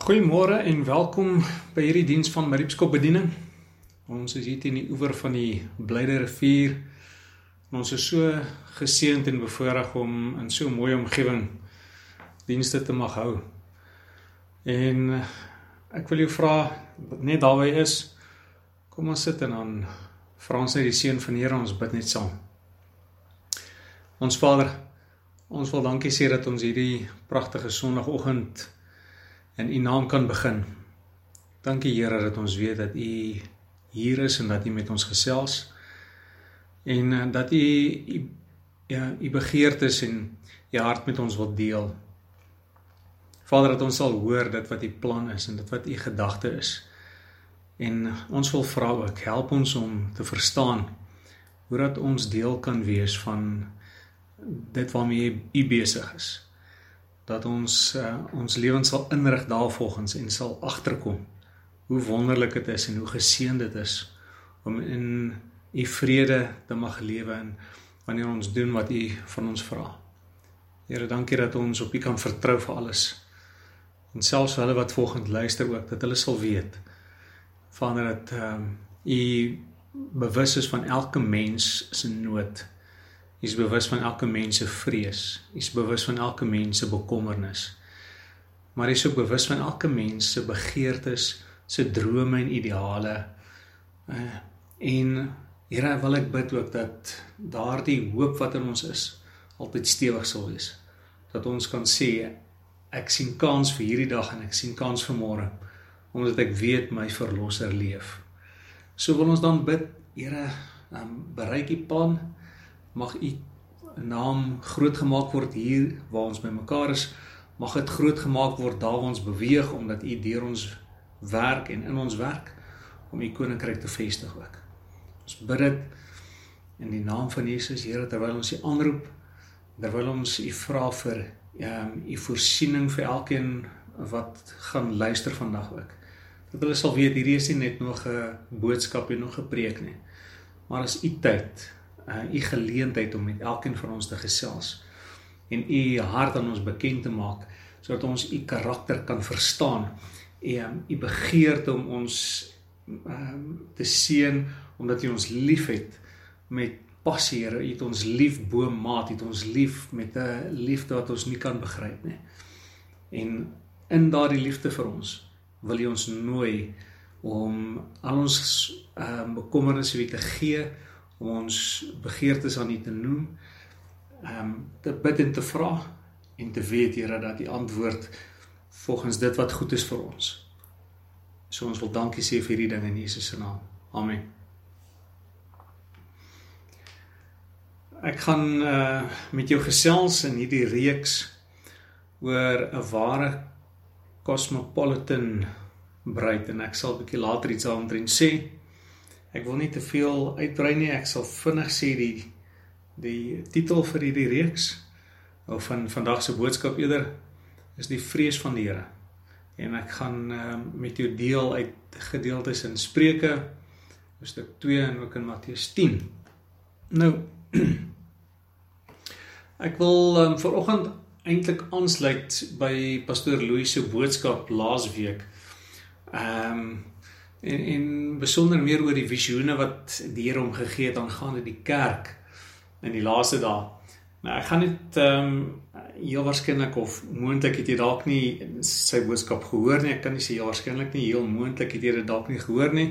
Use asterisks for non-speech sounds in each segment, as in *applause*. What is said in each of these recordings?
Goeiemôre en welkom by hierdie diens van Mariepskop bediening. Ons is hier teen die oewer van die Blyde rivier. Ons is so geseënd en bevoorreg om in so 'n mooi omgewing dienste te mag hou. En ek wil jou vra net daar waar jy is, kom ons sit en dan vra ons net die seën van die Here ons bid net saam. Ons Vader, ons wil dankie sê dat ons hierdie pragtige sonoggend in u naam kan begin. Dankie Here dat ons weet dat u hier is en dat u met ons gesels en uh, dat u u ja, u begeertes en u hart met ons wil deel. Vader dat ons sal hoor dit wat u plan is en dit wat u gedagte is. En ons wil vra ook help ons om te verstaan hoe dat ons deel kan wees van dit waarmee u besig is dat ons uh, ons lewens sal inrig daarvolgens en sal agterkom hoe wonderlik dit is en hoe geseënd dit is om in u vrede te mag lewe en wanneer ons doen wat u van ons vra. Here, dankie dat ons op u kan vertrou vir alles. En selfs hulle wat volgend luister ook dat hulle sal weet Vader dat ehm um, u bewus is van elke mens se nood Hy is bewus van elke mens se vrees. Hy is bewus van elke mens se bekommernis. Maar hy is ook bewus van elke mens se begeertes, se drome en ideale. Uh, en Here, wil ek bid ook dat daardie hoop wat in ons is, altyd stewig sal wees. Dat ons kan sê ek sien kans vir hierdie dag en ek sien kans vir môre omdat ek weet my verlosser leef. So wil ons dan bid, Here, um, bereik u plan mag u naam groot gemaak word hier waar ons bymekaar is. Mag dit groot gemaak word daar waar ons beweeg omdat u deur ons werk en in ons werk om u koninkryk te vestig ook. Ons bid dit in die naam van Jesus Here terwyl ons u aanroep terwyl ons u vra vir um, u voorsiening vir elkeen wat gaan luister vandag ook. Dat hulle sal weet hierdie is nie net nog 'n boodskap en nog 'n preek nie maar as u tyd uh u geleentheid om met elkeen van ons te gesels en u hart aan ons bekend te maak sodat ons u karakter kan verstaan en u begeerte om ons um te seën omdat u ons liefhet met passie Here. U het ons lief bo maat het ons lief met 'n liefde wat ons nie kan begryp nie. En in daardie liefde vir ons wil u ons nooi om al ons um bekommernisse weer te gee ons begeertes aan U te noem, ehm um, te bid en te vra en te weet Here dat U antwoord volgens dit wat goed is vir ons. So ons wil dankie sê vir hierdie ding in Jesus se naam. Amen. Ek gaan uh met jou gesels in hierdie reeks oor 'n ware cosmopolitan bruid en ek sal 'n bietjie later iets daaroor sê. Ek wil nie te veel uitbrei nie. Ek sal vinnig sê die die titel vir hierdie reeks of van vandag se boodskap eerder is die vrees van die Here. En ek gaan uh, met jou deel uit gedeeltes in Spreuke hoofstuk 2 en ook in Matteus 10. Nou *clears throat* ek wil um, vir oggend eintlik aansluit by pastoor Louis se boodskap laasweek. Ehm um, en en besonder meer oor die visioene wat die Here hom gegee het aangaande die kerk in die laaste dae. Nou ek gaan net ehm um, heel waarskynlik of moontlik het jy dalk nie sy boodskap gehoor nie. Ek kan nie sê heel waarskynlik nie, heel moontlik het jy dit dalk nie gehoor nie.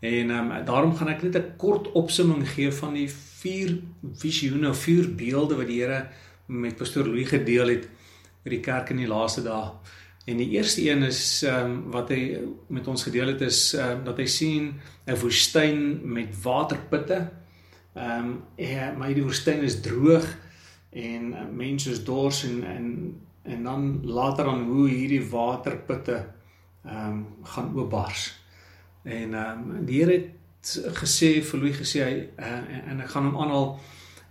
En ehm um, daarom gaan ek net 'n kort opsomming gee van die vier visioene of vier beelde wat die Here met pastoor Louis gedeel het oor die kerk in die laaste dae. En die eerste een is ehm um, wat hy met ons gedeel het is ehm um, dat hy sien 'n woestyn met waterputte. Ehm um, ja, maar die woestyn is droog en uh, mense is dors en en en dan later aan hoe hierdie waterputte ehm um, gaan oopbars. En ehm um, die Here het gesê vir Louis gesê hy uh, en ek gaan hom aanhaal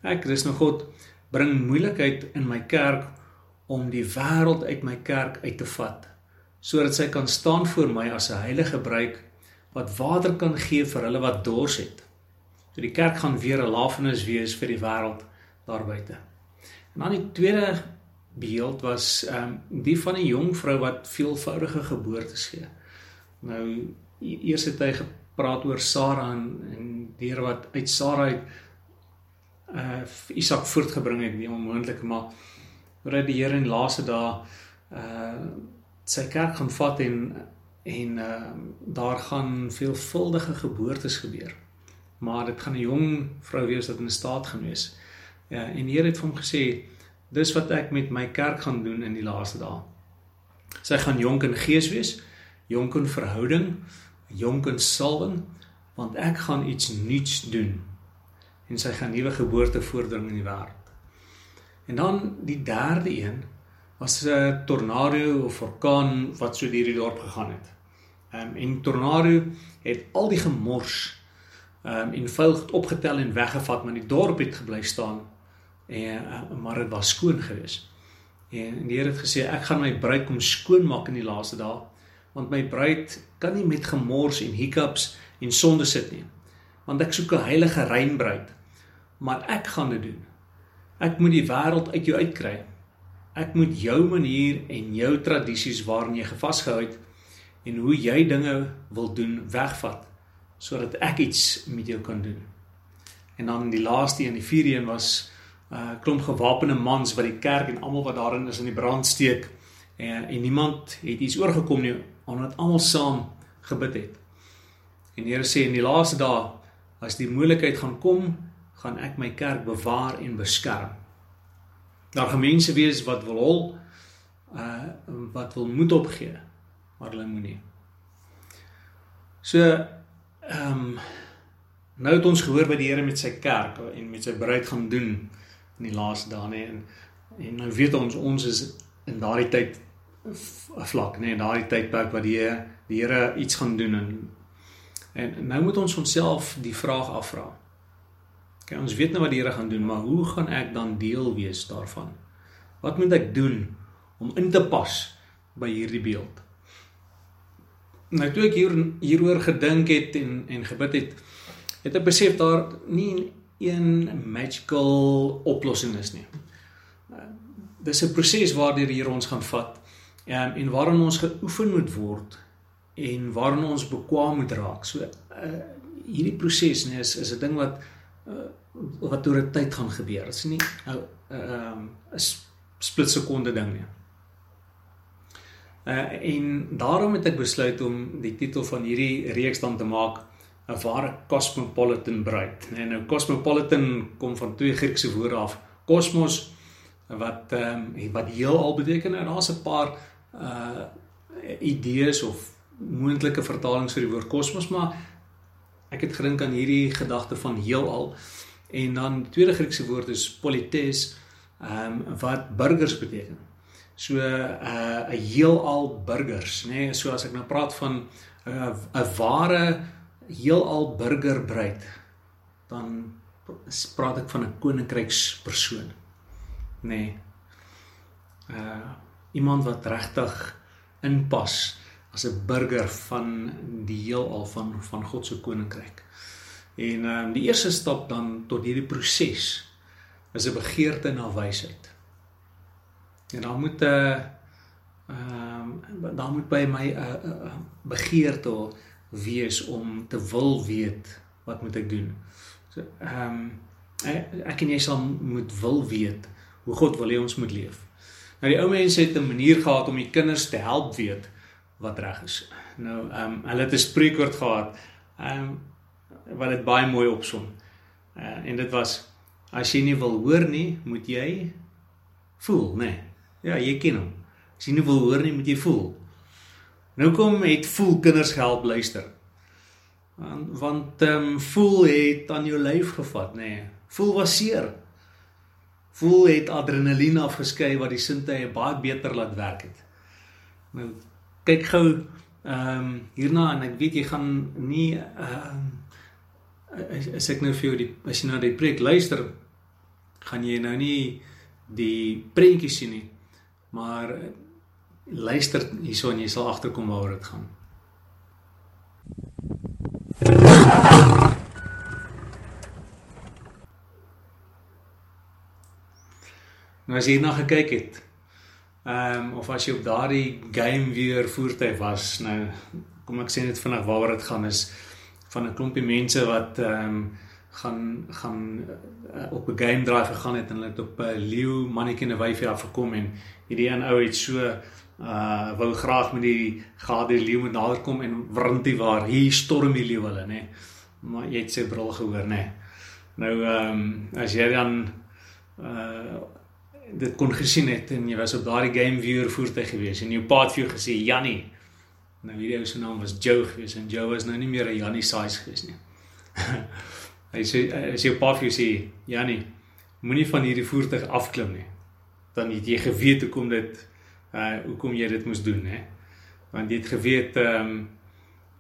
ek dis nou God bring moeilikheid in my kerk om die wêreld uit my kerk uit te vat sodat sy kan staan voor my as 'n heilige bruid wat water kan gee vir hulle wat dors het. So die kerk gaan weer 'n lafenis wees vir die wêreld daar buite. En dan die tweede beeld was ehm um, die van 'n jong vrou wat veelvoudige geboortes gee. Nou e-, eers het hy gepraat oor Sara en, en deur wat uit Sara uit uh Isak voortgebring het die onmoontlike maar oor die Here in laaste dae uh sy kerk gaan vat en en uh daar gaan veelvuldige geboortes gebeur. Maar dit gaan 'n jong vrou wees wat in staat gewees. Ja en die Here het vir hom gesê dis wat ek met my kerk gaan doen in die laaste dae. Sy gaan jonk in gees wees, jonk in verhouding, jonk in salwing, want ek gaan iets nuuts doen. En sy gaan nuwe geboorte voordring in die wêreld. En dan die derde een was 'n tornado of orkaan wat so deur die dorp gegaan het. Ehm um, en tornado het al die gemors ehm um, en vuil opgetel en weggevat, maar die dorp het gebly staan en uh, maar dit was skoon geweest. En die Here het gesê ek gaan my bruid kom skoonmaak in die laaste dae want my bruid kan nie met gemors en hiccups en sonde sit nie. Want ek soek 'n heilige rein bruid. Maar ek gaan dit doen. Ek moet die wêreld uit jou uitkry. Ek moet jou manier en jou tradisies waarin jy gevasgehou het en hoe jy dinge wil doen wegvat sodat ek iets met jou kan doen. En dan die laaste een, die vierde een was uh klomp gewapende mans wat die kerk en almal wat daarin is in die brand steek en en niemand het iets oorgekom nie omdat almal saam gebid het. En die Here sê in die laaste dae as die moeilikheid gaan kom, gaan ek my kerk bewaar en beskerm. Daar gaan mense wees wat wil hol uh wat wil moed opgee, maar hulle moenie. So ehm um, nou het ons gehoor wat die Here met sy kerk en met sy bruid gaan doen in die laaste dae nê en en nou weet ons ons is in daardie tyd vlak nê in daardie tydperk wat die die Here iets gaan doen en en nou moet ons onsself die vraag afvra. Kyk ons weet nou wat die Here gaan doen, maar hoe gaan ek dan deel wees daarvan? Wat moet ek doen om in te pas by hierdie beeld? Nou toe ek hier hieroor gedink het en en gebid het, het ek besef daar nie een magical oplossing is nie. Dis 'n proses waardeur hier ons gaan vat en en waarin ons geoefen moet word en waarin ons bekwam moet raak. So uh, hierdie proses nee is is 'n ding wat uh, wat oor 'n tyd gaan gebeur. Dit is nie 'n uh, ehm uh, 'n split sekonde ding nie. Uh, en daarom het ek besluit om die titel van hierdie reeks dan te maak 'n ware cosmopolitan bruid. En nou cosmopolitan kom van twee Griekse woorde af. Kosmos wat ehm um, wat heelal beteken en daar's 'n paar uh idees of moontlike vertalings vir die woord kosmos, maar ek het gedink aan hierdie gedagte van heelal. En dan die tweede Griekse woord is polites ehm um, wat burgers beteken. So 'n uh, 'n heelal burgers, nê? Nee? So as ek nou praat van 'n uh, 'n ware heelal burgerbruid dan praat ek van 'n koninkrykspersoon nê nee. uh iemand wat regtig inpas as 'n burger van die heelal van van God se koninkryk en ehm um, die eerste stap dan tot hierdie proses is 'n begeerte na wysheid en dan moet 'n uh, ehm um, dan moet by my 'n uh, uh, begeerte of wees om te wil weet wat moet ek doen. So ehm um, ek en jy sal moet wil weet hoe God wil hê ons moet leef. Nou die ou mense het 'n manier gehad om die kinders te help weet wat reg is. Nou ehm um, hulle het 'n spreekwoord gehad ehm um, wat dit baie mooi opsom. Uh, en dit was as jy nie wil hoor nie, moet jy voel, né? Nee. Ja, jy ken hom. As jy nie wil hoor nie, moet jy voel. Nou kom het voel kinders gehelp luister. Want want ehm um, voel het aan jou lyf gevat, nê. Nee. Voel was seer. Voel het adrenalien afgeskei wat die sintuie baie beter laat werk het. Nou kyk gou ehm um, hierna en ek weet jy gaan nie ehm uh, as ek nou vir jou die as jy nou die preek luister gaan jy nou nie die prentjies sien nie. Maar luister hierso en jy sal agterkom waaroor dit gaan. Nou as jy hierna gekyk het, Ehm um, of as jy op daardie game weer voertuig was, nou kom ek sê net vinnig waaroor dit gaan is van 'n klompie mense wat ehm um, gaan gaan uh, op 'n game drive gegaan het en hulle het op 'n leeu mannetjie en 'n wyfie afgekom en hierdie een ou het so uh wou graag met die gade leeu met nader kom en wrintie waar hier storm die leeu hulle nê. Maar jy het sy brul gehoor nê. Nou ehm um, as jy dan uh dit kon gesien het en jy was op daardie game viewer voertuig gewees en jou paat vir jou gesê Jannie. Nou hierdie ou se naam was Joe gewees en Joe was nou nie meer 'n Jannie size gewees nie. *laughs* Hy sê as jou paat vir jou sê Jannie, moenie van hierdie voertuig afklim nie. Dan het jy geweet hoe kom dit uh hoekom jy dit moes doen hè. Want jy het geweet ehm um,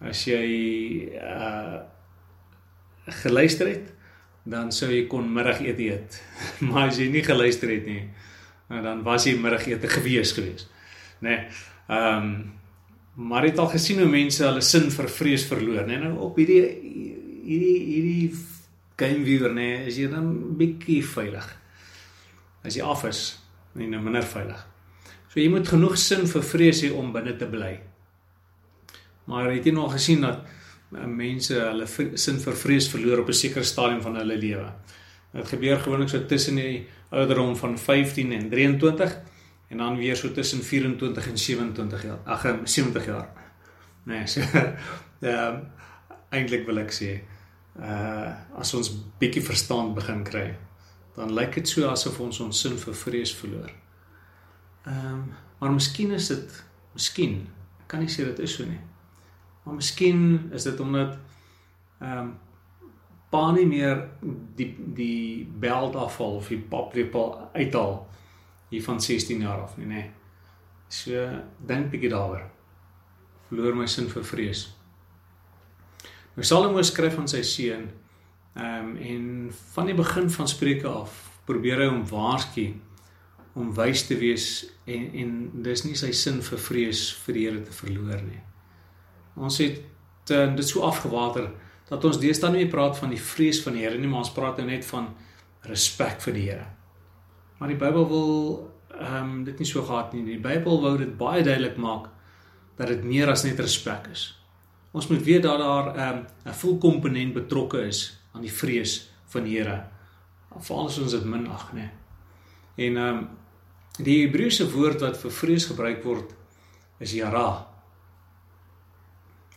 as jy uh geluister het dan sou jy kon middagete eet. *laughs* maar as jy nie geluister het nie, nou dan was jy middagete gewees gewees. Nê. Nee, ehm um, maar het al gesien hoe mense hulle sin vir vrees verloor, nê? Nee, nou op hierdie hierdie hierdie game viewer nê, nee, is jy dan bietjie veilig. As jy af is, nie nou minder veilig. So jy moet genoeg sin vir vrees hê om binne te bly. Maar het jy nog gesien dat mense hulle sin vir vrees verloor op 'n sekere stadium van hulle lewe. Dit gebeur gewoonlik so tussen die ouderdom van 15 en 23 en dan weer so tussen 24 en 27 jaar. Ag, 70 jaar. Nee, so *laughs* ehm eintlik wil ek sê uh as ons bietjie verstand begin kry, dan lyk dit so asof ons ons sin vir vrees verloor. Ehm um, maar miskien is dit miskien, ek kan nie sê dit is so nie. Maar miskien is dit omdat ehm um, pa nie meer die die beld afval of die paplepel uithaal hier van 16 jaar af nie, nê. Nee. So dink bietjie daaroor. Verloor my sin vir vrees. Nou Salomo skryf aan sy seun ehm um, en van die begin van Spreuke af probeer hy hom waarsku om wys te wees en en dis nie sy sin vir vrees vir die Here te verloor nie. Ons het uh, dit so afgewater dat ons deesdae nie meer praat van die vrees van die Here nie, maar ons praat nou net van respek vir die Here. Maar die Bybel wil ehm um, dit nie so gehad nie. Die Bybel wou dit baie duidelik maak dat dit meer as net respek is. Ons moet weet dat daar ehm, 'n um, 'n volkomponent betrokke is aan die vrees van die Here. Veral as ons dit minag, né? En ehm um, die Hebreëse woord wat vir vrees gebruik word is yara.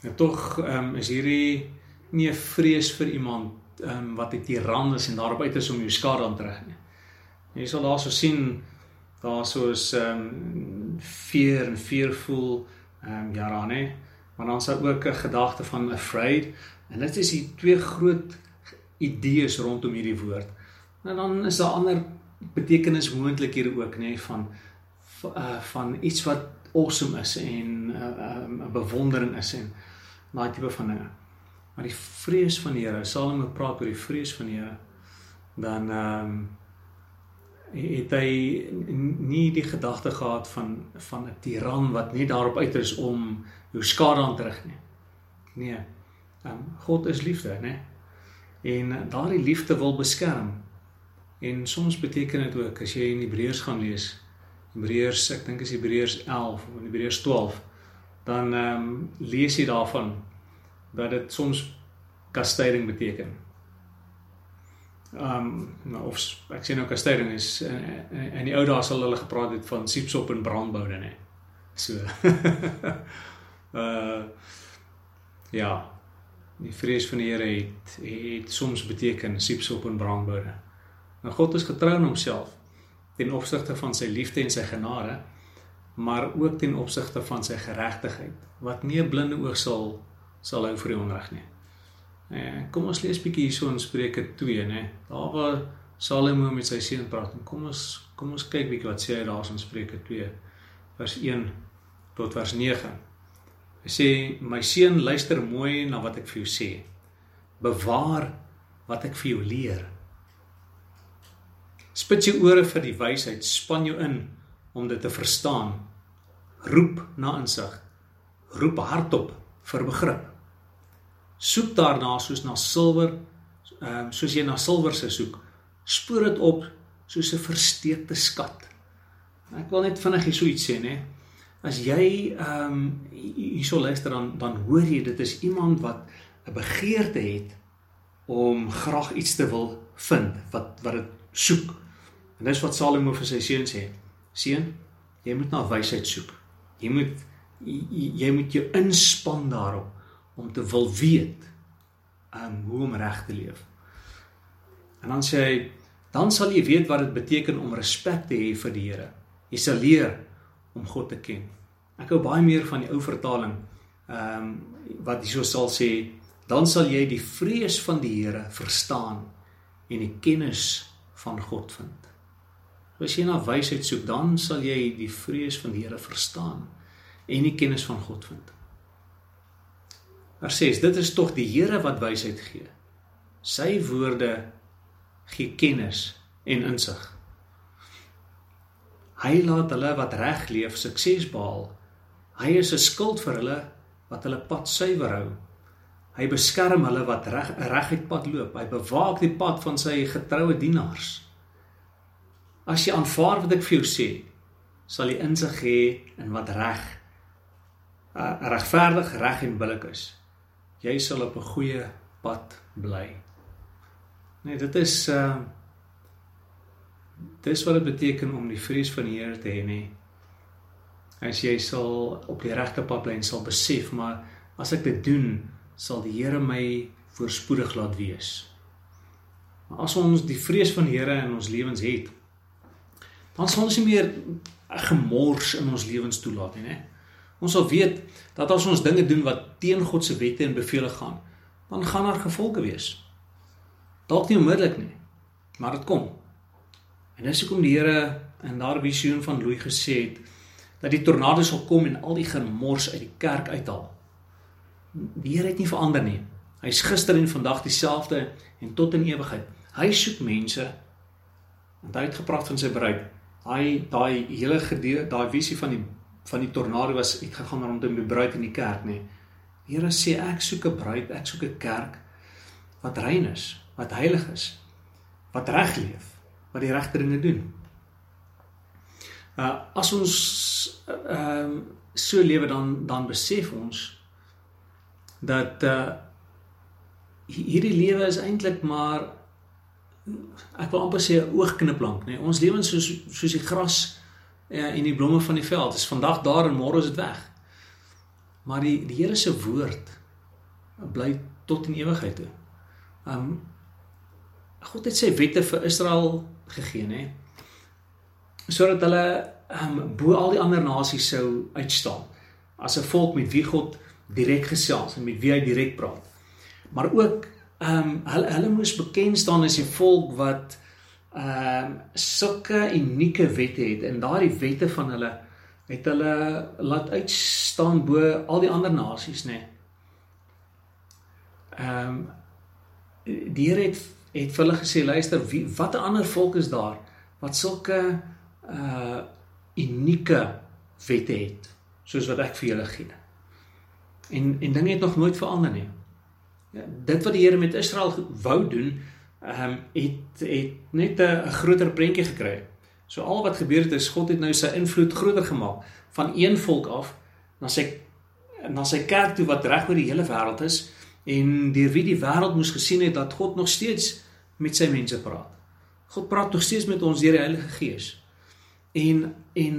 En tog ehm um, is hierdie nie 'n vrees vir iemand ehm um, wat 'n tiran is en daarop uit is om jou skade aan te reg nie. Jy sal daarso sien daar soos ehm um, fear en fearful ehm um, jarane, maar dan sou ook 'n gedagte van afraid en dit is die twee groot idees rondom hierdie woord. En dan is daar ander betekenis moontlikhede ook nê van uh, van iets wat awesome is en 'n uh, uh, um, bewondering is en daai tipe van dinge. Maar die vrees van die Here, Salomo praat oor die vrees van die Here, dan ehm um, het hy nie die gedagte gehad van van 'n tiran wat net daarop uit is om jou skade aan te rig nie. Nee. Ehm um, God is liefde, né? En daardie liefde wil beskerm. En soms beteken dit ook as jy in Hebreërs gaan lees, Hebreërs, ek dink is Hebreërs 11 of Hebreërs 12, dan ehm um, lees jy daarvan dat dit soms kastyding beteken. Ehm um, of ek sê nou kastyding is in, in die ou dae sal hulle gepraat het van siepsop en brandboude nê. So. uh *laughs* ja. Die vrees van die Here het het soms beteken siepsop en brandboude. Maar God is getrou aan homself ten opsigte van sy liefde en sy genade maar ook ten opsigte van sy geregtigheid wat nie 'n blinde oog sal sal hou vir die onreg nie. Eh kom ons lees bietjie hierso in Spreuke 2 nê. Daar waar Salomo met sy seun praat en kom ons kom ons kyk bietjie wat sê hy daar in Spreuke 2 vers 1 tot vers 9. Hy sê my seun luister mooi na wat ek vir jou sê. Bewaar wat ek vir jou leer. Spit jou ore vir die wysheid, span jou in om dit te verstaan. Roep na insig. Roep hardop vir begrip. Soek daarna soos na silwer, ehm soos jy na silwer se soek. Spoor dit op soos 'n versteekte skat. Ek wil net vinnig hier so iets sê, nê. As jy ehm um, hierso luister dan dan hoor jy dit is iemand wat 'n begeerte het om graag iets te wil vind wat wat dit soek. En dis wat Salomo vir sy seun sê. Seun, jy moet na wysheid soek. Jy moet jy, jy moet jou inspann daarop om te wil weet um hoe om reg te leef. En dan sê hy dan sal jy weet wat dit beteken om respek te hê vir die Here. Jy sal leer om God te ken. Ek hou baie meer van die ou vertaling. Ehm um, wat hierso sal sê, dan sal jy die vrees van die Here verstaan en die kennis van God vind. As jy na wysheid soek, dan sal jy die vrees van die Here verstaan en die kennis van God vind. Vers 6: Dit is tog die Here wat wysheid gee. Sy woorde gee kennis en insig. Hy laat hulle wat reg leef sukses behaal. Hy is 'n skild vir hulle wat hulle pad suiwer hou. Hy beskerm hulle wat reg reguit pad loop. Hy bewaak die pad van sy getroue dienaars. As jy aanvaar wat ek vir jou sê, sal jy insig hê in wat reg uh, regverdig, reg en billik is. Jy sal op 'n goeie pad bly. Nee, dit is uh dis wat dit beteken om die vrees van die Here te hê, nee. As jy sal op die regte pad bly en sal besef, maar as ek dit doen, sal die Here my voorspoedig laat wees. Maar as ons die vrees van die Here in ons lewens het, dan sal ons nie meer gemors in ons lewens toelaat nie, nee. Ons sal weet dat as ons dinge doen wat teen God se wette en bevele gaan, dan gaan daar gevolge wees. Dalk nie onmiddellik nie, maar dit kom. En dis hoekom die Here in daardie visioen van Louis gesê het dat die tornado sal kom en al die gemors uit die kerk uithaal. Die Here het nie verander nie. Hy's gister en vandag dieselfde en tot in ewigheid. Hy soek mense en hy het gepraat van sy bruid. Hy daai hele gedeelte, daai visie van die van die tornado was uitgegaan rondom die bruid in die kerk, nê. Die Here sê ek soek 'n bruid, ek soek 'n kerk wat rein is, wat heilig is, wat reg leef, wat die regte dinge doen. Uh as ons ehm uh, so lewe dan dan besef ons dat uh hierdie lewe is eintlik maar ek wil amper sê 'n oogkniplank, nê. Ons lewens soos soos die gras ja, en die blomme van die veld. Dit is vandag daar en môre is dit weg. Maar die die Here se woord bly tot in ewigheid toe. Um God het sy wette vir Israel gegee, nê? Sodat hulle um bo al die ander nasies sou uitstaan as 'n volk met wie God direk gesels en met wie hy direk praat. Maar ook um hulle hulle moes bekend staan as 'n volk wat ehm uh, sulke unieke wette het en daardie wette van hulle het hulle laat uitstaan bo al die ander nasies nê. Ehm um, die Here het het vir hulle gesê luister wie watter ander volk is daar wat sulke uh unieke wette het soos wat ek vir julle gee. En en dinge het nog nooit verander nie. Ja, dit wat die Here met Israel wou doen ehm um, het het net 'n groter prentjie gekry. So al wat gebeur het is God het nou sy invloed groter gemaak van een volk af na sy na sy kerk toe wat reg oor die hele wêreld is en deur wie die wêreld moes gesien het dat God nog steeds met sy mense praat. God praat nog steeds met ons deur die Heilige Gees. En en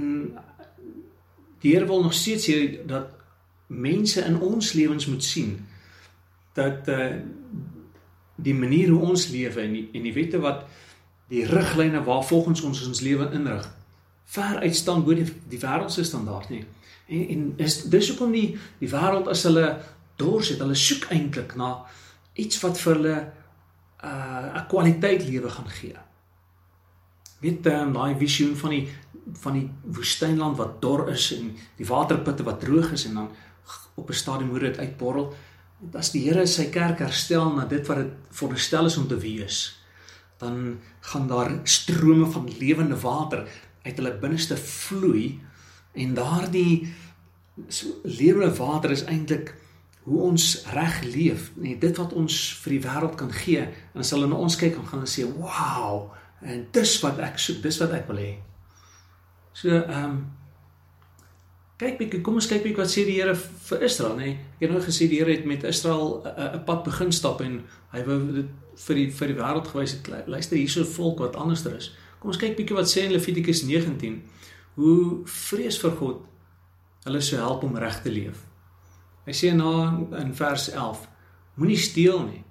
die Here wil nog steeds hê dat mense in ons lewens moet sien dat uh die manier hoe ons lewe en die en die wette wat die riglyne waar volgens ons ons lewe inrig ver uitstaan bo die die wêreld se standaard nie. En en is dis hoekom die die wêreld as hulle dors het, hulle soek eintlik na iets wat vir hulle uh 'n kwaliteit lewe gaan gee. Weet dan um, daai visioen van die van die woestynland wat dor is en die waterputte wat droog is en dan op 'n stadium moet dit uitborrel as die Here sy kerk herstel na dit wat dit veronderstel is om te wees, dan gaan daar strome van lewende water uit hulle binneste vloei en daardie so lewende water is eintlik hoe ons reg leef, nee, dit wat ons vir die wêreld kan gee. En as hulle na ons kyk, dan gaan hulle sê, "Wow, en dis wat ek soek, dis wat ek wil hê." So ehm um, kyk bietjie, kom ons kyk bietjie wat sê die Here vir Israel, nê? Nee. Ek het nou gesê die Here het met Israel 'n pad begin stap en hy wou dit vir die vir die wêreld gewys het. Luister hierso volk wat anderster is. Kom ons kyk bietjie wat sê in Levitikus 19 hoe vrees vir God hulle sou help om reg te leef. Hy sê na in vers 11: Moenie steel nie.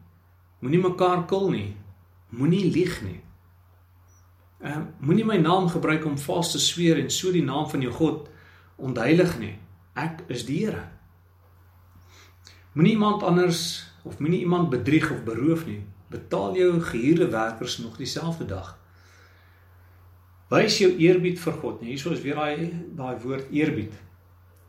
Moenie mekaar kil nie. Moenie lieg nie. Ehm uh, moenie my naam gebruik om vals te sweer en so die naam van jou God ontheilig nie. Ek is die Here. Moenie iemand anders of moenie iemand bedrieg of beroof nie. Betaal jou gehuurde werkers nog dieselfde dag. Wys jou eerbied vir God. Nee, hierso is weer daai daai woord eerbied.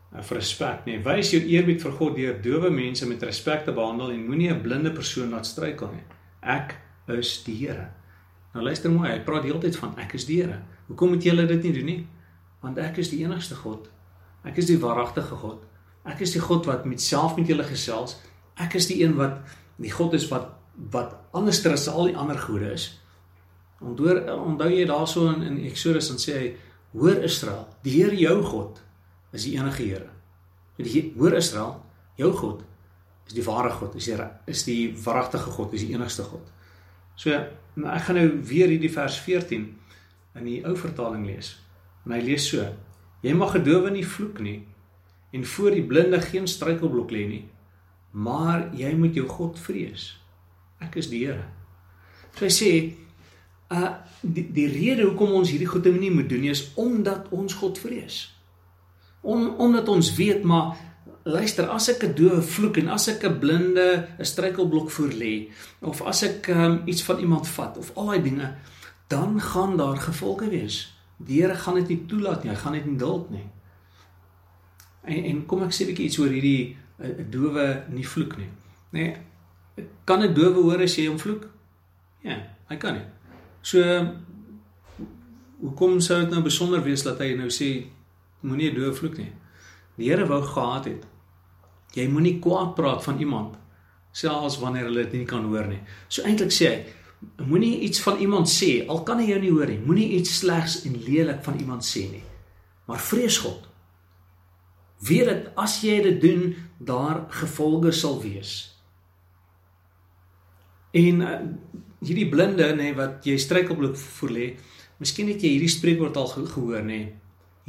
En vir respek, nee. Wys jou eerbied vir God deur dowe mense met respek te behandel en moenie 'n blinde persoon laat struikel nie. Ek is die Here. Nou luister mooi, hy praat heeltyd van ek is die Here. Hoekom moet julle dit nie doen nie? Want ek is die enigste God Ek is die waaragtige God. Ek is die God wat met self met julle gesels. Ek is die een wat die God is wat wat anderster as al die ander gode is. Onthou onthou jy daarso in, in Eksodus dan sê hy hoor Israel, die Here jou God is die enige Here. Die hoor Israel, jou God is die ware God, is die is die waaragtige God, is die enigste God. So nou ek gaan nou weer hierdie vers 14 in die ou vertaling lees. En hy lees so: Jy mag gedowe nie vloek nie en voor die blinde geen struikelblok lê nie. Maar jy moet jou God vrees. Ek is die Here. So hy sê, uh die die rede hoekom ons hierdie goeie nie moet doen nie is omdat ons God vrees. Om omdat ons weet maar luister as ek 'n dowe vloek en as ek 'n blinde 'n struikelblok voor lê of as ek um, iets van iemand vat of al daai dinge dan gaan daar gevolge wees. Die Here gaan dit nie toelaat nie. Hy gaan dit nie duld nie. En en kom ek sê 'n bietjie iets oor hierdie 'n dowe nie vloek nie. Nê? Nee, kan 'n dowe hoor as jy hom vloek? Ja, hy kan nie. So hoekom sou dit nou besonder wees dat hy nou sê moenie 'n dowe vloek nie? Die Here wou gehad het. Jy moenie kwaad praat van iemand selfs wanneer hulle dit nie kan hoor nie. So eintlik sê hy Moenie iets van iemand sê al kan hy jou nie hoor nie. Moenie iets slegs en lelik van iemand sê nie. Maar vrees God. Weet dat as jy dit doen, daar gevolge sal wees. En uh, hierdie blinde nê nee, wat jy struikelblok voor lê, miskien het jy hierdie spreekwoord al gehoor nê. Nee,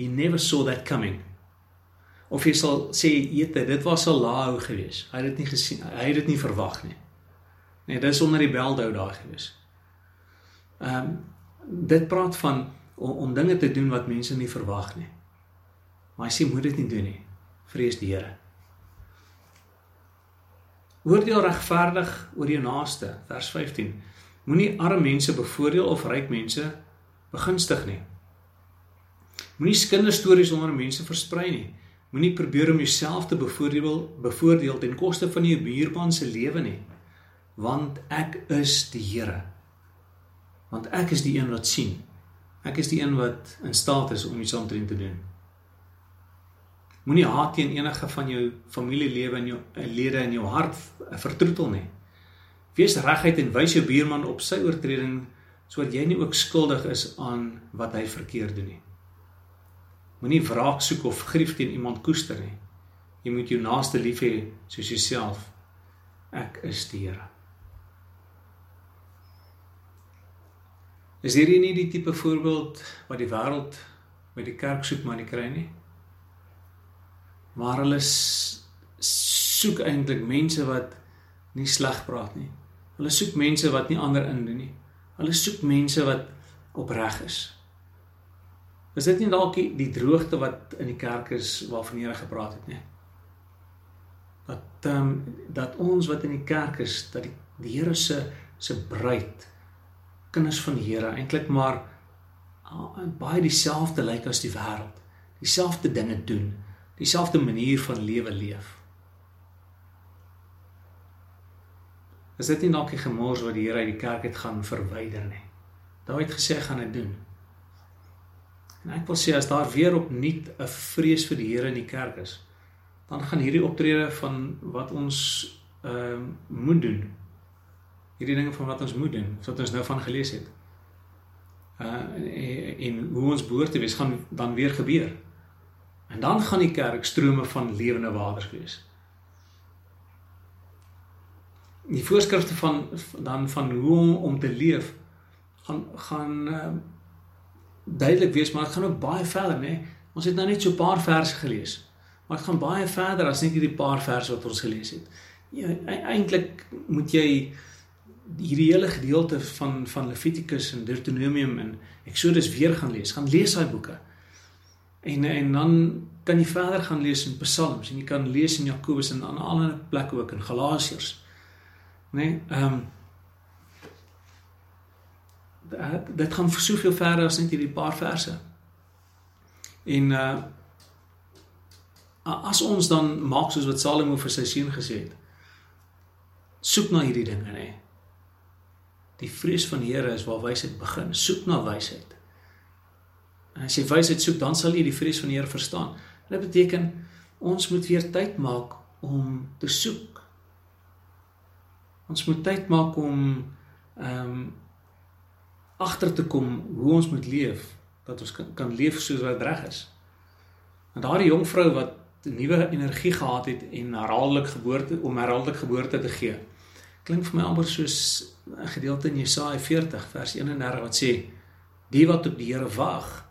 he never saw that coming. Of jy sal sê, "Jete, dit was al laau geweest. Hy het dit nie gesien, hy het dit nie verwag nie." Nee, dis onder die beldhou daar gewees. Ehm um, dit praat van om, om dinge te doen wat mense nie verwag nie. Maar hy sê moet dit nie doen nie. Vrees die Here. Oordeel regverdig oor jou naaste, vers 15. Moenie arme mense bevoordeel of ryk mense begunstig nie. Moenie kinderstories onder mense versprei nie. Moenie probeer om jouself te bevoordeel bevoordeel ten koste van jou buurman se lewe nie want ek is die Here. Want ek is die een wat sien. Ek is die een wat in staat is om iets omtrent te doen. Moenie haat teen enige van jou familielewe en jou lede in jou hart vertroetel nie. Wees regheid en wys jou buurman op sy oortreding sodat jy nie ook skuldig is aan wat hy verkeerd doen nie. Moenie wraak soek of grief teen iemand koester nie. Jy moet jou naaste lief hê soos jouself. Ek is die Here. Is hierdie nie die tipe voorbeeld wat die wêreld met die kerk soek maar nie kry nie? Maar hulle soek eintlik mense wat nie sleg praat nie. Hulle soek mense wat nie ander indoen nie. Hulle soek mense wat opreg is. Is dit nie dalk die droogte wat in die kerk is waarvan Here gepraat het nie? Dat ehm um, dat ons wat in die kerk is, dat die, die Here se se bruid kinders van die Here eintlik maar uh, baie dieselfde lyk as die wêreld. Dieselfde dinge doen, dieselfde manier van lewe leef. Is dit nie dalk die gemors wat die Here uit die kerk het gaan verwyder nie? Daai het gesê gaan dit doen. En ek wil sê as daar weer opnuut 'n vrees vir die Here in die kerk is, dan gaan hierdie optrede van wat ons ehm uh, moet doen hierdie dinge van wat ons moet doen, wat ons nou van gelees het. uh en hoe ons behoort te wees gaan dan weer gebeur. En dan gaan die kerk strome van lewende waters wees. Die voorskrifte van dan van hoe om, om te leef gaan gaan uh, duidelik wees, maar dit gaan ook baie verder, né? Nee? Ons het nou net so 'n paar verse gelees. Maar dit gaan baie verder as net hierdie paar verse wat ons gelees het. Ja, e-, eintlik moet jy hierdie hele gedeelte van van Levitikus en Deuteronomium en Exodus weer gaan lees. Gaan lees daai boeke. En en dan kan jy verder gaan lees in Psalms en jy kan lees in Jakobus en aan ander plekke ook in Galasiërs. Né? Nee, ehm um, dit gaan vir soveel verder as net hierdie paar verse. En uh as ons dan maak soos wat Salomo vir sy seun gesê het. Soek na hierdie dinge, nê. Die vrees van die Here is waar wysheid begin. Soek na wysheid. En as jy wysheid soek, dan sal jy die vrees van die Here verstaan. Dit beteken ons moet weer tyd maak om te soek. Ons moet tyd maak om ehm um, agter te kom hoe ons moet leef dat ons kan, kan leef soos wat reg is. En daardie jong vrou wat nuwe energie gehad het en herhaaldelik geboorte om herhaaldelik geboorte te gee. Klink vir my amper soos 'n gedeelte in Jesaja 40 vers 31 wat sê: "Die wat op die Here wag,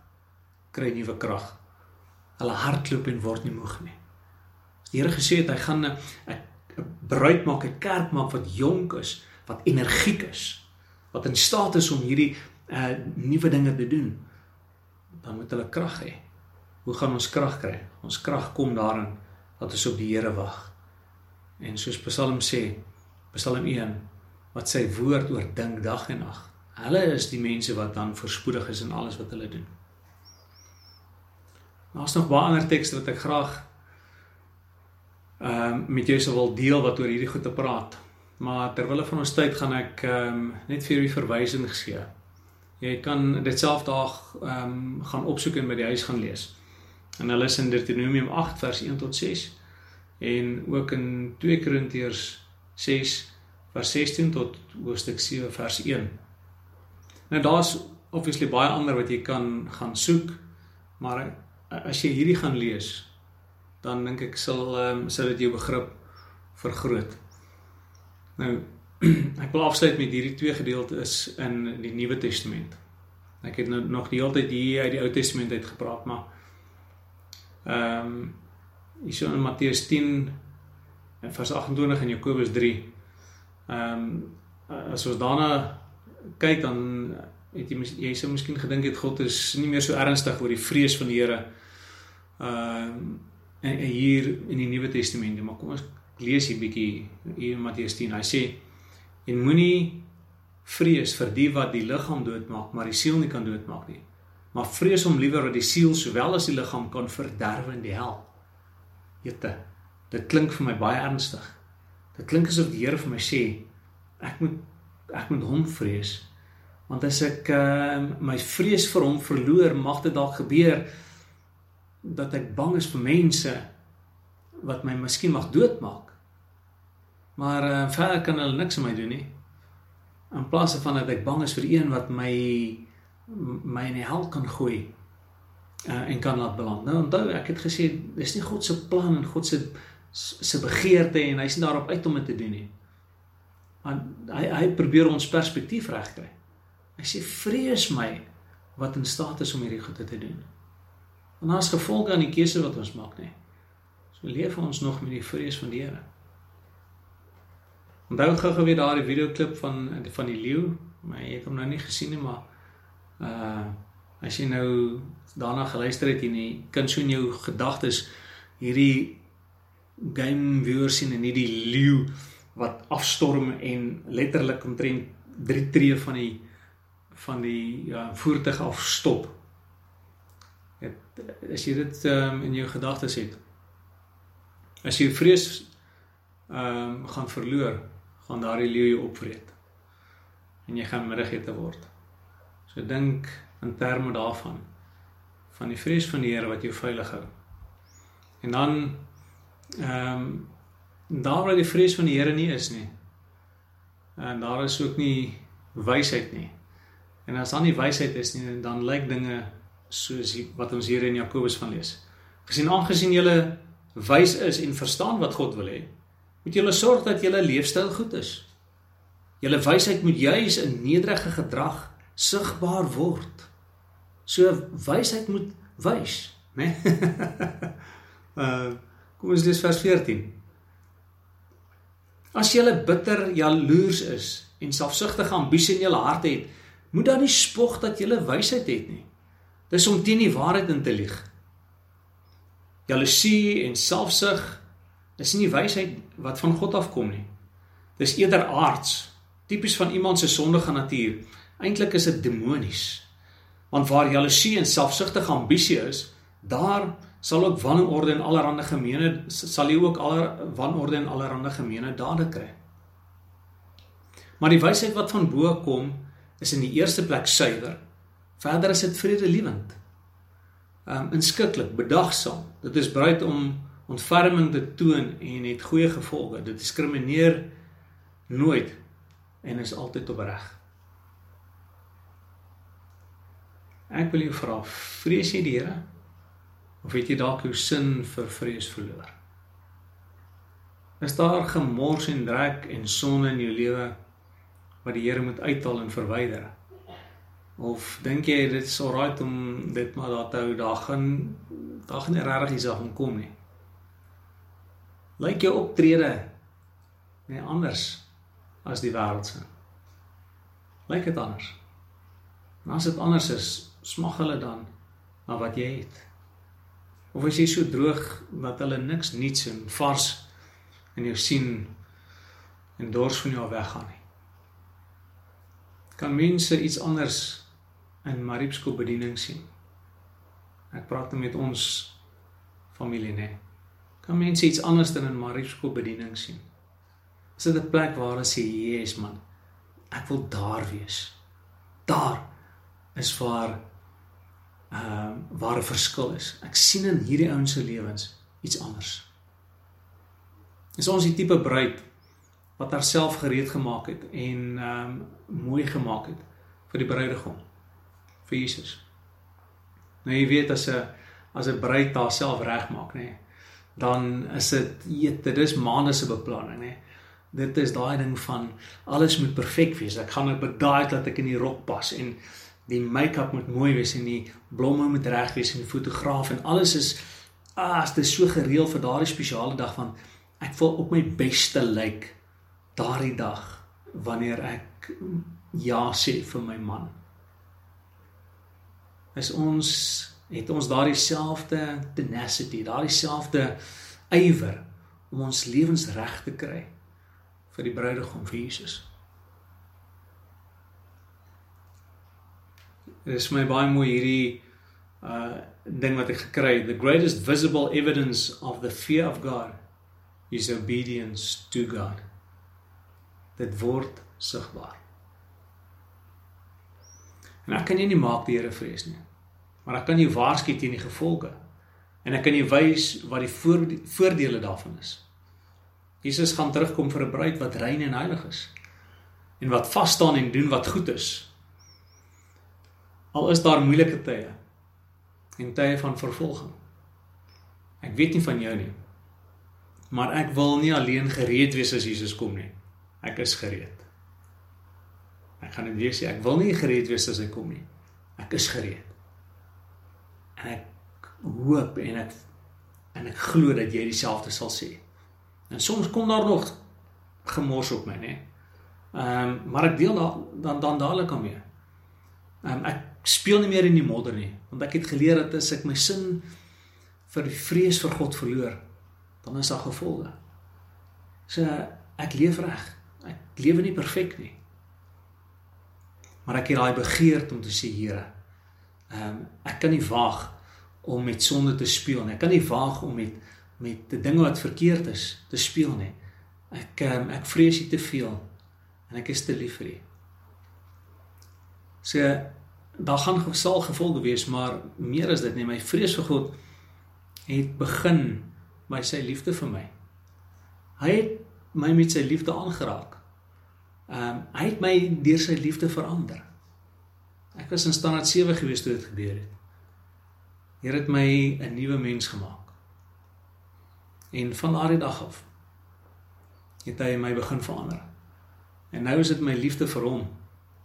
kry nuwe krag. Hulle hardloop en word nie moeg nie." Die Here gesê het hy gaan 'n 'n bruid maak, 'n kerk maak wat jonk is, wat energiek is, wat in staat is om hierdie uh nuwe dinge te doen dan moet hulle krag hê. Hoe gaan ons krag kry? Ons krag kom daarin dat ons op die Here wag. En soos Psalm sê, Psalm 1, wat sy woord oordink dag en nag. Hulle is die mense wat dan voorspoedig is in alles wat hulle doen. Daar's nog baie ander tekste wat ek graag ehm um, met jou sou wil deel wat oor hierdie goed te praat. Maar terwyl van ons tyd gaan ek ehm um, net vir julle verwysings gee. Jy kan dit self daar ehm um, gaan opsoek en by die huis gaan lees. En hulle is in Deuteronomium 8 vers 1 tot 6 en ook in 2 Korintiërs 6 vers 16 tot hoofstuk 7 vers 1. Nou daar's obviously baie ander wat jy kan gaan soek, maar as jy hierdie gaan lees, dan dink ek sal ehm sal dit jou begrip vergroot. Nou *clears throat* ek wil afsluit met hierdie twee gedeeltes in die Nuwe Testament. Ek het nou nog die hele tyd hier uit die Ou Testament uit gepraat, maar ehm um, hier so in Matteus 10 en vers 28 en Jakobus 3. Ehm um, as ons daarna kyk dan het jy jy sou miskien gedink het God is nie meer so ernstig oor die vrees van die Here. Ehm um, en, en hier in die Nuwe Testament, maar kom ons lees hier bietjie hier in Matteus 10. Hy sê en moenie vrees vir die wat die liggaam doodmaak, maar die siel nie kan doodmaak nie. Maar vrees hom liewer wat die siel sowel as die liggaam kan verderf in die hel. Jette, dit klink vir my baie ernstig. Dit klink asof die Here vir my sê ek moet ek moet hom vrees. Want as ek uh, my vrees vir hom verloor, mag dit dalk gebeur dat ek bang is vir mense wat my miskien mag doodmaak. Maar uh, verder kan hulle niks aan my doen nie. In plaas van dat ek bang is vir een wat my my in die hel kan gooi uh, en kan laat beland. Nou onthou, ek het gesê dis nie God se plan en God se se begeerte en hy's nie daarop uit om dit te doen nie. Want hy hy probeer ons perspektief regkry. Hy sê vrees my wat in staat is om hierdie goede te doen. En as gevolg aan die keuse wat ons maak, nê. So leef ons nog met die vrees van die Here. Onthou gou-gou weer daardie videoklip van van die leeu, maar ek het hom nou nie gesien nie, maar uh as jy nou daarna geluister het en jy kan so in jou gedagtes hierdie game viewer sien en hierdie leeu wat afstorm en letterlik omtrent 3 tree van die van die ja voertuig af stop. Het as jy dit um, in jou gedagtes het. As jy vrees ehm um, gaan verloor, gaan daardie leeu jou opvreet. En jy gaan middagete word. So dink in terme daarvan van die vrees van die Here wat jou veilig hou. En dan ehm um, daar waar die vrees van die Here nie is nie. En daar is ook nie wysheid nie. En as dan nie wysheid is nie, dan lyk dinge soos wat ons hier in Jakobus van lees. Gesien aangesien julle wys is en verstaan wat God wil hê, moet julle sorg dat julle leefstyl goed is. Julle wysheid moet juis in nederige gedrag sigbaar word. So wysheid moet wys, né? Nee? *laughs* uh kom ons lees vers 14. As jy bitter jaloers is en selfsugtige ambisie in jou hart het, moet dan nie spog dat jy wysheid het nie. Dis om teen die waarheid in te lieg. Jaloesie en selfsug is nie wysheid wat van God afkom nie. Dis eerder aards, tipies van iemand se sondige natuur. Eintlik is dit demonies. Want waar jaloesie en selfsugtige ambisie is, daar sal ook wanorde en allerlei gemeene sal jy ook aller wanorde en allerlei gemeene dade kry. Maar die wysheid wat van bo kom, is in die eerste plek suiwer. Verder is dit vredelewend. Um inskikkelik, bedagsaam. Dit is bereid om ontferming te toon en het goeie gevolge. Dit diskrimineer nooit en is altyd opreg. Ek wil jou vra, vrees jy die Here? Of het jy dalk jou sin vir vrees verloor? Is daar gemors en drek en sonde in jou lewe wat die Here moet uithaal en verwyder? Of dink jy dit is alright om dit maar daar te hou? Daar gaan daar gaan nie regtig iets aan kom nie. Lyk jou optrede nee anders as die wêreld se. Lyk dit anders. En as dit anders is, smag hulle dan na wat jy het. Of as jy so droog dat hulle niks niets en vars in jou sien en dors van jou weggaan nie kan mense iets anders in Mariepsko bediening sien. Ek praat nou met ons familie nê. Kan mense iets anders dan in Mariepsko bediening sien? Is dit 'n plek waar hulle sê, "Jesus man, ek wil daar wees." Daar is waar ehm uh, waar 'n verskil is. Ek sien in hierdie ouens se lewens iets anders. Is ons die tipe bruid wat haarself gereed gemaak het en ehm um, mooi gemaak het vir die bruidegom vir Jesus. Nou jy weet as 'n as 'n bruid haarself regmaak nê, dan is dit weet dit is maande se beplanning nê. Dit is daai ding van alles moet perfek wees. Ek gaan op daai dat ek in die rok pas en die make-up moet mooi wees en die blomme moet reg wees en die fotograaf en alles is as ah, dit so gereël vir daardie spesiale dag van ek wil op my beste lyk like, daardie dag wanneer ek ja sê vir my man. Is ons het ons daardie selfde tenacity, daardie selfde ywer om ons lewens reg te kry vir die bruidegom vir Jesus. Dit is my baie mooi hierdie uh ding wat ek gekry het. The greatest visible evidence of the fear of God is obedience to God dit word sigbaar. En ek kan jou nie maak die Here vrees nie. Maar ek kan jou waarsku teen die gevolge. En ek kan jou wys wat die voordele daarvan is. Jesus gaan terugkom vir 'n bruid wat rein en heilig is en wat vas staan en doen wat goed is. Al is daar moeilike tye en tye van vervolging. Ek weet nie van jou nie. Maar ek wil nie alleen gereed wees as Jesus kom nie. Ek is gereed. Ek gaan net weer sê ek wil nie gereed wees as hy kom nie. Ek is gereed. En ek hoop en ek en ek glo dat jy dieselfde sal sê. En soms kom daar nog gemors op my, nê. Ehm um, maar ek deel dan dan dan dadelik aan mee. Ehm um, ek speel nie meer in die modder nie, want ek het geleer dat as ek my sin vir die vrees vir God verloor, dan is daar gevolge. So ek leef reg ek lewe nie perfek nie. Maar ek het daai begeerte om te sê Here, ehm um, ek kan nie waag om met sonde te speel nie. Ek kan nie waag om met met die dinge wat verkeerd is te speel nie. Ek um, ek vrees dit te veel en ek is te lief vir U. So daar gaan gesal gevolge wees, maar meer as dit nie, my vrees vir God het begin by sy liefde vir my. Hy het my met sy liefde aangeraak. Ehm um, hy het my deur sy liefde verander. Ek was in standaard 7 gewees toe dit gebeur het. Here het my 'n nuwe mens gemaak. En van daardie dag af het hy my begin verander. En nou is dit my liefde vir hom.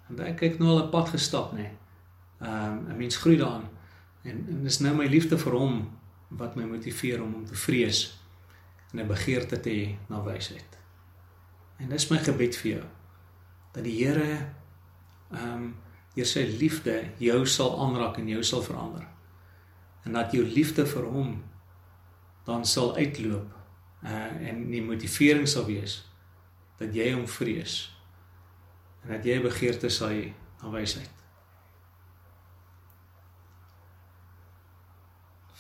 Want ek kyk nou al 'n pad gestap, nê. Nee. Ehm um, 'n mens groei daarin. En en dis nou my liefde vir hom wat my motiveer om hom te vrees en 'n begeerte te hê na wysheid. En dis my gebed vir jou dat die Here ehm um, deur sy liefde jou sal aanraak en jou sal verander. En dat jou liefde vir hom dan sal uitloop uh en die motivering sal wees dat jy hom vrees en dat jy begeerte sal hê na wysheid.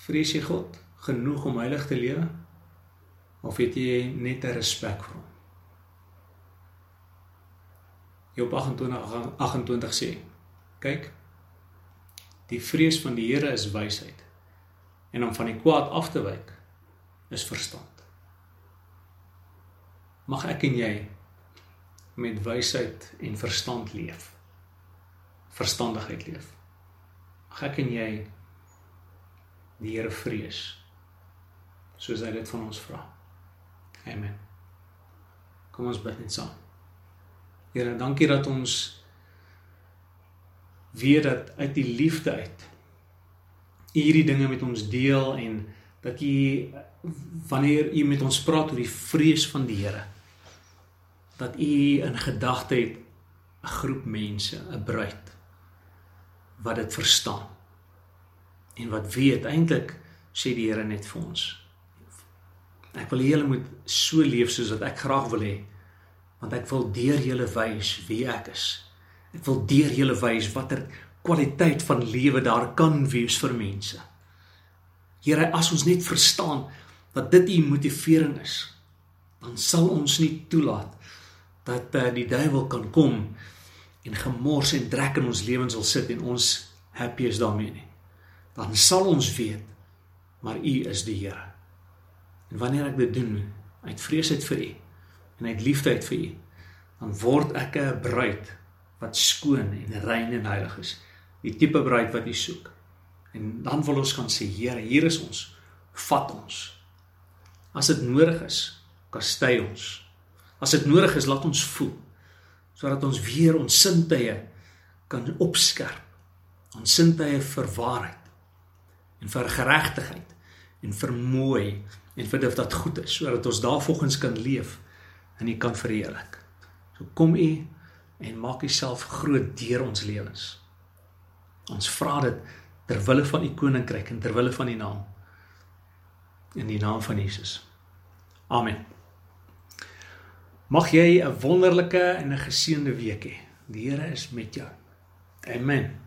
Vrees jy God genoeg om heilig te lewe of het jy net 'n respek vir hom? Job 28 28 sê: Kyk, die vrees van die Here is wysheid en om van die kwaad af te wyk is verstand. Mag ek en jy met wysheid en verstand leef. Verstandigheid leef. Mag ek en jy die Here vrees soos hy dit van ons vra. Amen. Kom ons bid net saam. Here, dankie dat ons weet dat uit die liefde uit u hierdie dinge met ons deel en dat u wanneer u met ons praat oor die vrees van die Here dat u in gedagte het 'n groep mense, 'n bruid wat dit verstaan en wat weet eintlik sê die Here net vir ons. Ek wil julle moet so leef soos wat ek graag wil hê want ek wil deur julle wys wie ek is. Ek wil deur julle wys watter kwaliteit van lewe daar kan wees vir mense. Here as ons net verstaan dat dit u motivering is dan sal ons nie toelaat dat uh, die duiwel kan kom en gemors en drek in ons lewens wil sit en ons happy is daarmee nie. Dan sal ons weet maar U is die Here. En wanneer ek dit doen uit vreesheid vir U en uit liefdeheid vir U, dan word ek 'n bruid wat skoon en rein en heilig is. Die tipe bruid wat U soek. En dan wil ons kan sê Here, hier is ons. Vat ons. As dit nodig is, kastei ons. As dit nodig is, laat ons voel sodat ons weer ons sintuie kan opskerp. Ons sintuie vir waarheid en vir geregtigheid en vir mooi en vir dit wat goed is sodat ons daarvolgens kan leef en U kan verheerlik. So kom U en maak U self groot deur ons lewens. Ons vra dit ter wille van U koninkryk en ter wille van U naam. In die naam van Jesus. Amen. Mag jy 'n wonderlike en 'n geseënde week hê. Die Here is met jou. Amen.